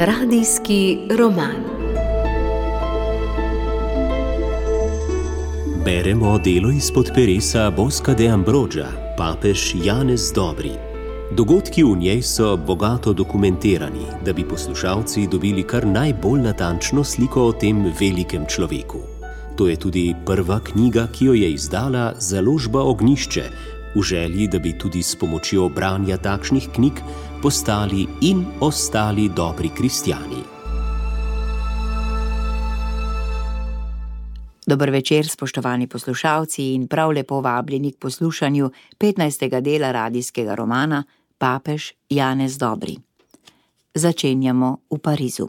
Radijski roman. Beremo delo izpod peresa Boska de Ambroža, papež Janez Dobri. Dogodki v njej so bogato dokumentirani, da bi poslušalci dobili kar najbolj natančno sliko o tem velikem človeku. To je tudi prva knjiga, ki jo je izdala založba Ognišče, v želji, da bi tudi s pomočjo branja takšnih knjig postali in ostali dobri kristijani. Dobro večer, spoštovani poslušalci, in prav lepo vabljeni k poslušanju 15. dela radijskega romana Papež Janez Dobri. Začenjamo v Parizu.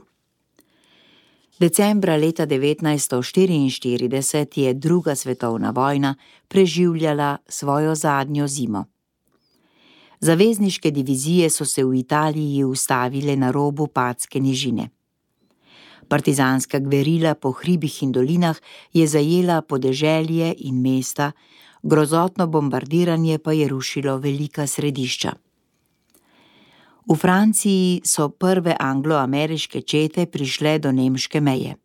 Decembra leta 1944 je druga svetovna vojna preživljala svojo zadnjo zimo. Zavezniške divizije so se v Italiji ustavile na robu Patske nižine. Partizanska gverila po hribih in dolinah je zajela podeželje in mesta, grozotno bombardiranje pa je rušilo velika središča. V Franciji so prve anglo-ameriške čete prišle do nemške meje.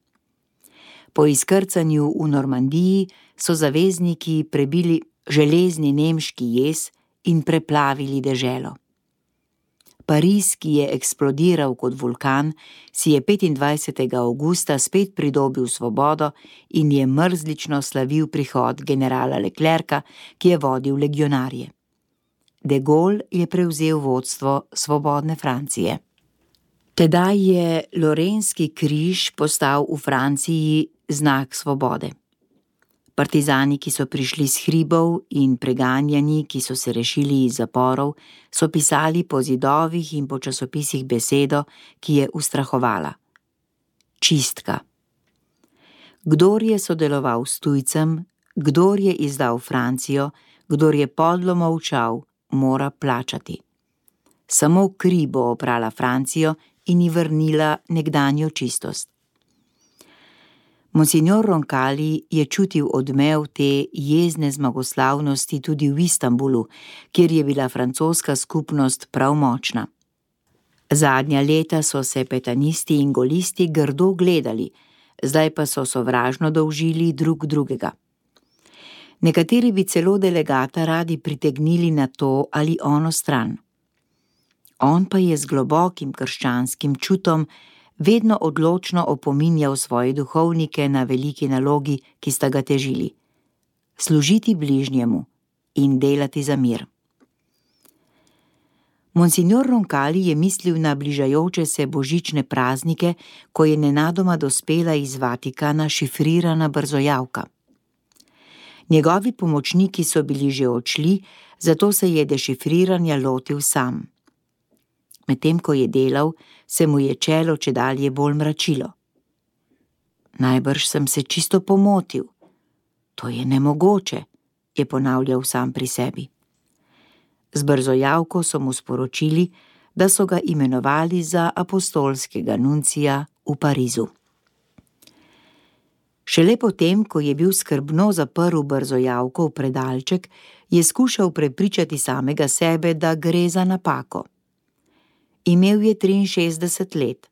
Po izkrcanju v Normandiji so zavezniki prebili železni nemški jez in preplavili deželo. Pariz, ki je eksplodiral kot vulkan, si je 25. augusta spet pridobil svobodo in je mrzlično slavil prihod generala Leclerca, ki je vodil legionarje. De Gaulle je prevzel vodstvo svobodne Francije. Tedaj je Lorenski križ postal v Franciji znak svobode. Partizani, ki so prišli z hribov, in preganjani, ki so se rešili iz zaporov, so pisali po zidovih in po časopisih besedo, ki je ustrahovala: Čistka. Kdor je sodeloval s tujcem, kdor je izdal Francijo, kdor je podlo molčal, mora plačati. Samo kri bo oprala Francijo in ji vrnila nekdanjo čistost. Monsignor Roncalli je čutil odmev te jezne zmagoslavnosti tudi v Istanbulu, kjer je bila francoska skupnost prav močna. Zadnja leta so se petanisti in golisti grdo gledali, zdaj pa so sovražno dolžili drug drugega. Nekateri bi celo delegata radi pritegnili na to ali ono stran. On pa je z globokim krščanskim čutom vedno odločno opominjal svoje duhovnike na veliki nalogi, ki sta ga težili: služiti bližnjemu in delati za mir. Monsignor Roncalli je mislil na bližajoče se božične praznike, ko je nenadoma dospela iz Vatikana šifrirana brzojavka. Njegovi pomočniki so bili že odšli, zato se je dešifriranja lotil sam. Medtem ko je delal, se mu je čelo če dalje bolj mračilo. Najbrž sem se čisto pomotil. To je nemogoče, je ponavljal sam pri sebi. Z brzojavko so mu sporočili, da so ga imenovali za apostolskega nuncija v Parizu. Šele potem, ko je bil skrbno zaprl brzojavko v predalček, je skušal prepričati samega sebe, da gre za napako. Imel je 63 let.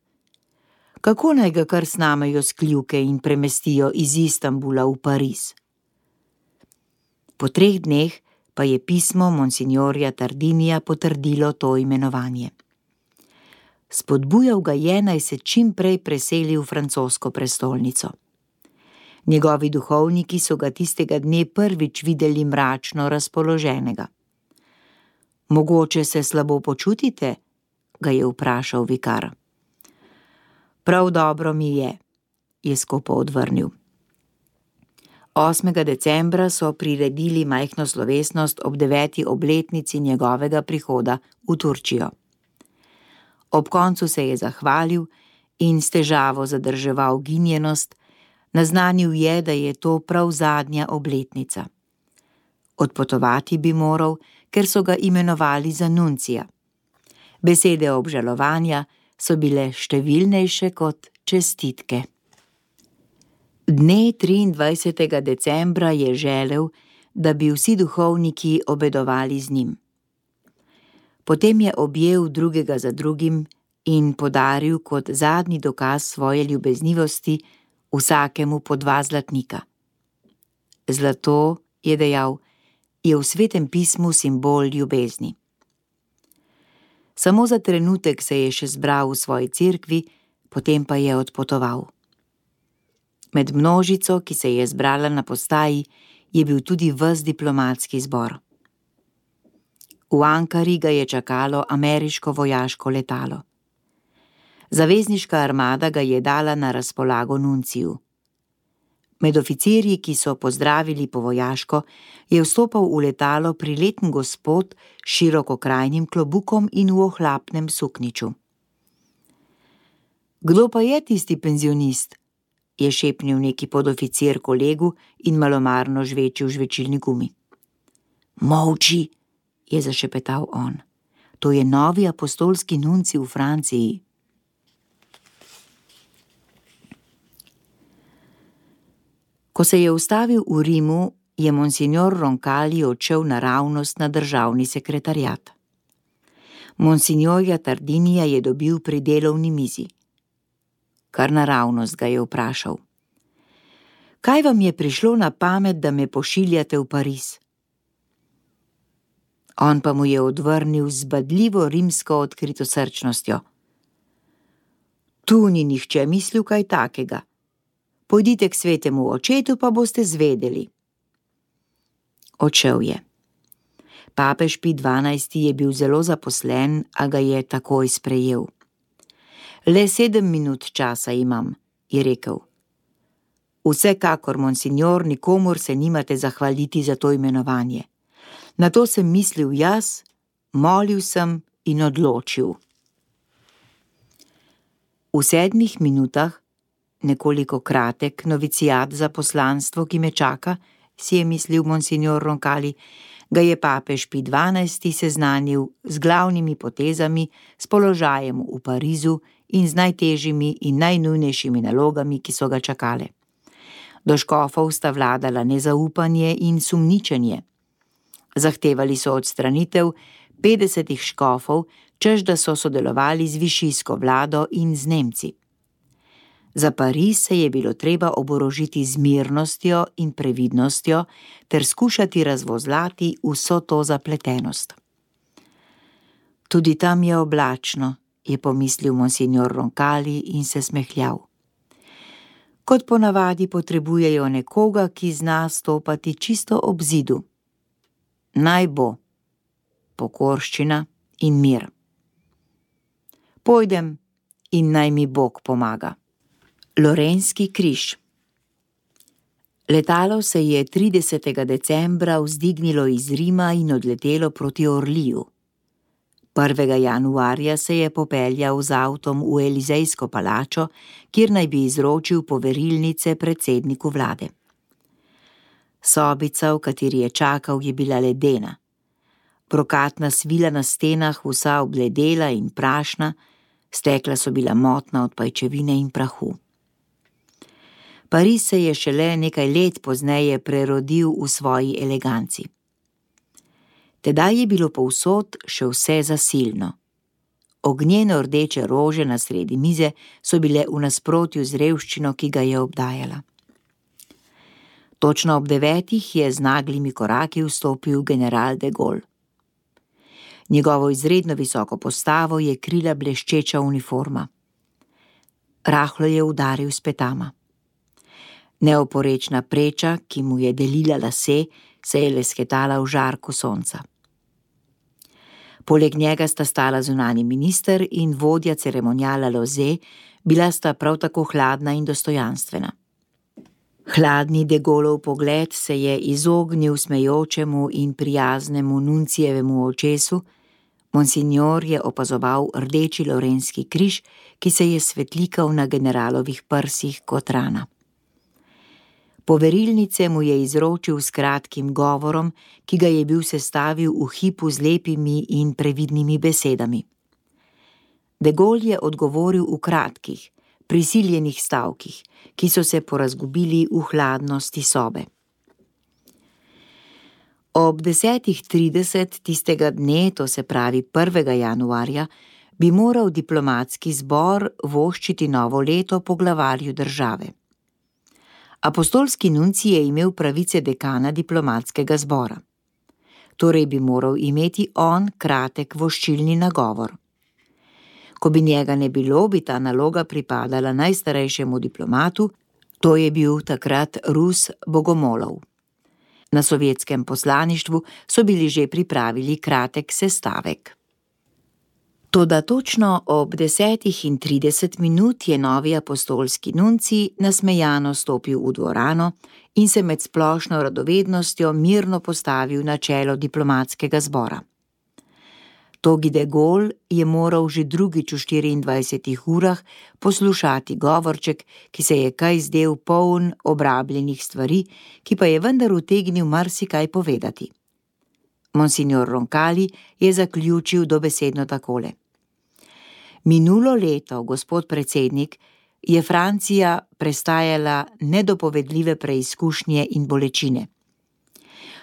Kako naj ga kar snamejo s kljuke in premestijo iz Istanbula v Pariz? Po treh dneh pa je pismo monsignorja Tardinija potrdilo to imenovanje. Spodbujal ga je, naj se čim prej preseli v francosko prestolnico. Njegovi duhovniki so ga tistega dne prvič videli mračno razpoloženega. Mogoče se slabo počutite? ga je vprašal vikar. Prav dobro mi je, je skopo odvrnil. 8. decembra so priredili majhno slovesnost ob deveti obletnici njegovega prihoda v Turčijo. Ob koncu se je zahvalil in s težavo zadrževal ginjenost, Naznanil je, da je to prav zadnja obletnica. Odpotovati bi moral, ker so ga imenovali za nuncija. Besede obžalovanja so bile številnejše kot čestitke. Dne 23. decembra je želel, da bi vsi duhovniki obedovali z njim. Potem je objel drugega za drugim in podaril kot zadnji dokaz svoje ljubeznivosti vsakemu po dva zlatnika. Zlato, je dejal, je v svetem pismu simbol ljubezni. Samo za trenutek se je še zbral v svoji cerkvi, potem pa je odpotoval. Med množico, ki se je zbrala na postaji, je bil tudi vz diplomatski zbor. V Ankari ga je čakalo ameriško vojaško letalo. Zavezniška armada ga je dala na razpolago nunciju. Med oficirji, ki so pozdravili po vojaško, je vstopal v letalo prileten gospod s širokokrajnim klobukom in v ohlapnem sukniču. Kdo pa je tisti penzionist? je šepnil neki podoficir kolegu in malomarno žvečil žvečilni gumi. Molči, je zašepetal on. To je novi apostolski nunci v Franciji. Ko se je ustavil v Rimu, je monsignor Roncalli odšel naravnost na državni sekretarjat. Monsignorja Tardinija je dobil pri delovni mizi. Kar naravnost ga je vprašal: Kaj vam je prišlo na pamet, da me pošiljate v Pariz? On pa mu je odvrnil z badljivo rimsko odkritosrčnostjo: Tu ni nihče mislil kaj takega. Pojdite k svetemu očetu, pa boste zvedeli. Odšel je. Papež Pi XII je bil zelo zaposlen, a ga je takoj sprejel. Le sedem minut časa imam, je rekel. Vsekakor, monsignor, nikomor se nimate zahvaliti za to imenovanje. Na to sem mislil jaz, molil sem in odločil. V sedmih minutah nekoliko kratek novicijat za poslanstvo, ki me čaka, si je mislil monsignor Roncalli, ga je papež Pi XII seznanil z glavnimi potezami, s položajem v Parizu in z najtežjimi in najnujnejšimi nalogami, ki so ga čakale. Do škofov sta vladala nezaupanje in sumničenje. Zahtevali so odstranitev 50 škofov, čež da so sodelovali z višijsko vlado in z Nemci. Za Pariz se je bilo treba oborožiti z mirnostjo in previdnostjo ter skušati razvozlati vso to zapletenost. Tudi tam je oblačno, je pomislil monsignor Roncalli in se smehljal. Kot ponavadi potrebujejo nekoga, ki zna stopati čisto ob zidu. Naj bo pokorščina in mir. Pojdem in naj mi Bog pomaga. Lorenski križ. Letalo se je 30. decembra vzdignilo iz Rima in odletelo proti Orliju. 1. januarja se je popeljal z avtom v Elizejsko palačo, kjer naj bi izročil poverilnice predsedniku vlade. Sobica, v kateri je čakal, je bila ledena. Prokatna svila na stenah vsa obledela in prašna, stekla so bila motna od pajčevine in prahu. Pariz se je šele nekaj let pozneje prerodil v svoji eleganci. Tedaj je bilo povsod še vse zasilno. Ognjeno rdeče rože na sredi mize so bile v nasprotju z revščino, ki ga je obdajala. Točno ob devetih je z naglimi koraki vstopil general de Gaulle. Njegovo izredno visoko postavo je krila bleščeča uniforma. Rahlo je udaril s petama. Neoporečna preča, ki mu je delila lase, se je lesketala v žarku sonca. Poleg njega sta stala zunani minister in vodja ceremonijala Loze, bila sta prav tako hladna in dostojanstvena. Hladni degolov pogled se je izognil smejočemu in prijaznemu nuncijevemu očesu, monsignor je opazoval rdeči lorenski križ, ki se je svetlikal na generalovih prsih kot rana. Poverilnice mu je izročil s kratkim govorom, ki ga je bil sestavil v hipu z lepimi in previdnimi besedami. De Gaulle je odgovoril v kratkih, prisiljenih stavkih, ki so se porazgubili v hladnosti sobe. Ob 10.30 tistega dne, to se pravi 1. januarja, bi moral diplomatski zbor voščiti novo leto po glavarju države. Apostolski nunci je imel pravice dekana diplomatskega zbora. Torej bi moral imeti on kratek voščilni nagovor. Ko bi njega ne bilo, bi ta naloga pripadala najstarejšemu diplomatu, to je bil takrat Rus Bogomolov. Na sovjetskem poslaništvu so bili že pripravili kratek sestavek. Toda točno ob desetih in trideset minut je novi apostolski nunci nasmejano stopil v dvorano in se med splošno radovednostjo mirno postavil na čelo diplomatskega zbora. Togi de Gaulle je moral že drugič v štiriindvajsetih urah poslušati govorček, ki se je kaj zdel poln obrabljenih stvari, ki pa je vendar utegnil marsikaj povedati. Monsignor Roncalli je zaključil dobesedno takole: Minulo leto, gospod predsednik, je Francija prestajala nedopovedljive preizkušnje in bolečine.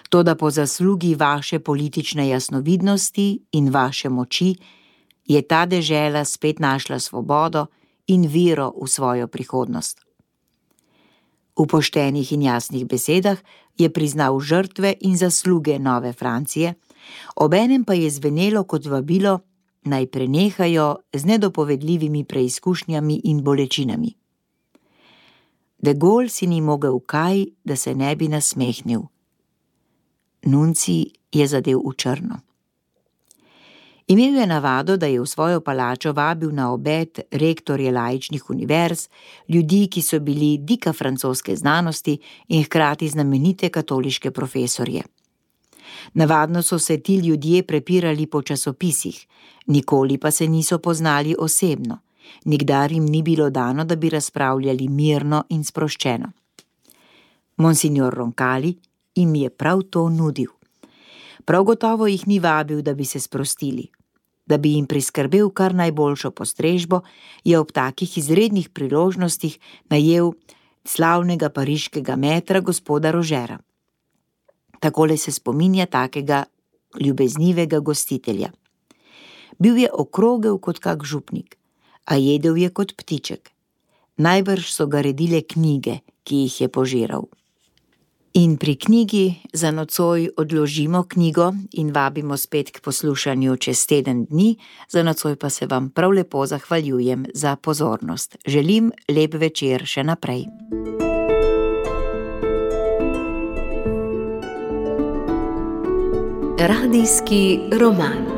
Toda po zaslugi vaše politične jasnovidnosti in vaše moči je ta dežela spet našla svobodo in vero v svojo prihodnost. V poštenih in jasnih besedah je priznal žrtve in zasluge nove Francije, obenem pa je zvenelo kot vabilo, naj prenehajo z nedopovedljivimi preizkušnjami in bolečinami. De Gaulle si ni mogel kaj, da se ne bi nasmehnil. Nunci je zadev v črno. Imel je navado, da je v svojo palačo vabil na obed rektorje laičnih univerz, ljudi, ki so bili dika francoske znanosti in hkrati znamenite katoliške profesorje. Navadno so se ti ljudje prepirali po časopisih, nikoli pa se niso poznali osebno, nikdar jim ni bilo dano, da bi razpravljali mirno in sproščeno. Monsignor Roncalli jim je prav to nudil. Prav gotovo jih ni vabil, da bi se sprostili. Da bi jim priskrbel kar najboljšo postrežbo, je ob takih izrednih priložnostih najel slavnega pariškega metra gospoda Rožera. Takole se spominja takega ljubeznivega gostitelja. Bil je okrogel kot kak župnik, a jedel je kot ptiček. Najbrž so ga redile knjige, ki jih je požiral. In pri knjigi za nocoj odložimo knjigo in vabimo spet k poslušanju čez teden dni, za nocoj pa se vam prav lepo zahvaljujem za pozornost. Želim lep večer še naprej. Radijski roman.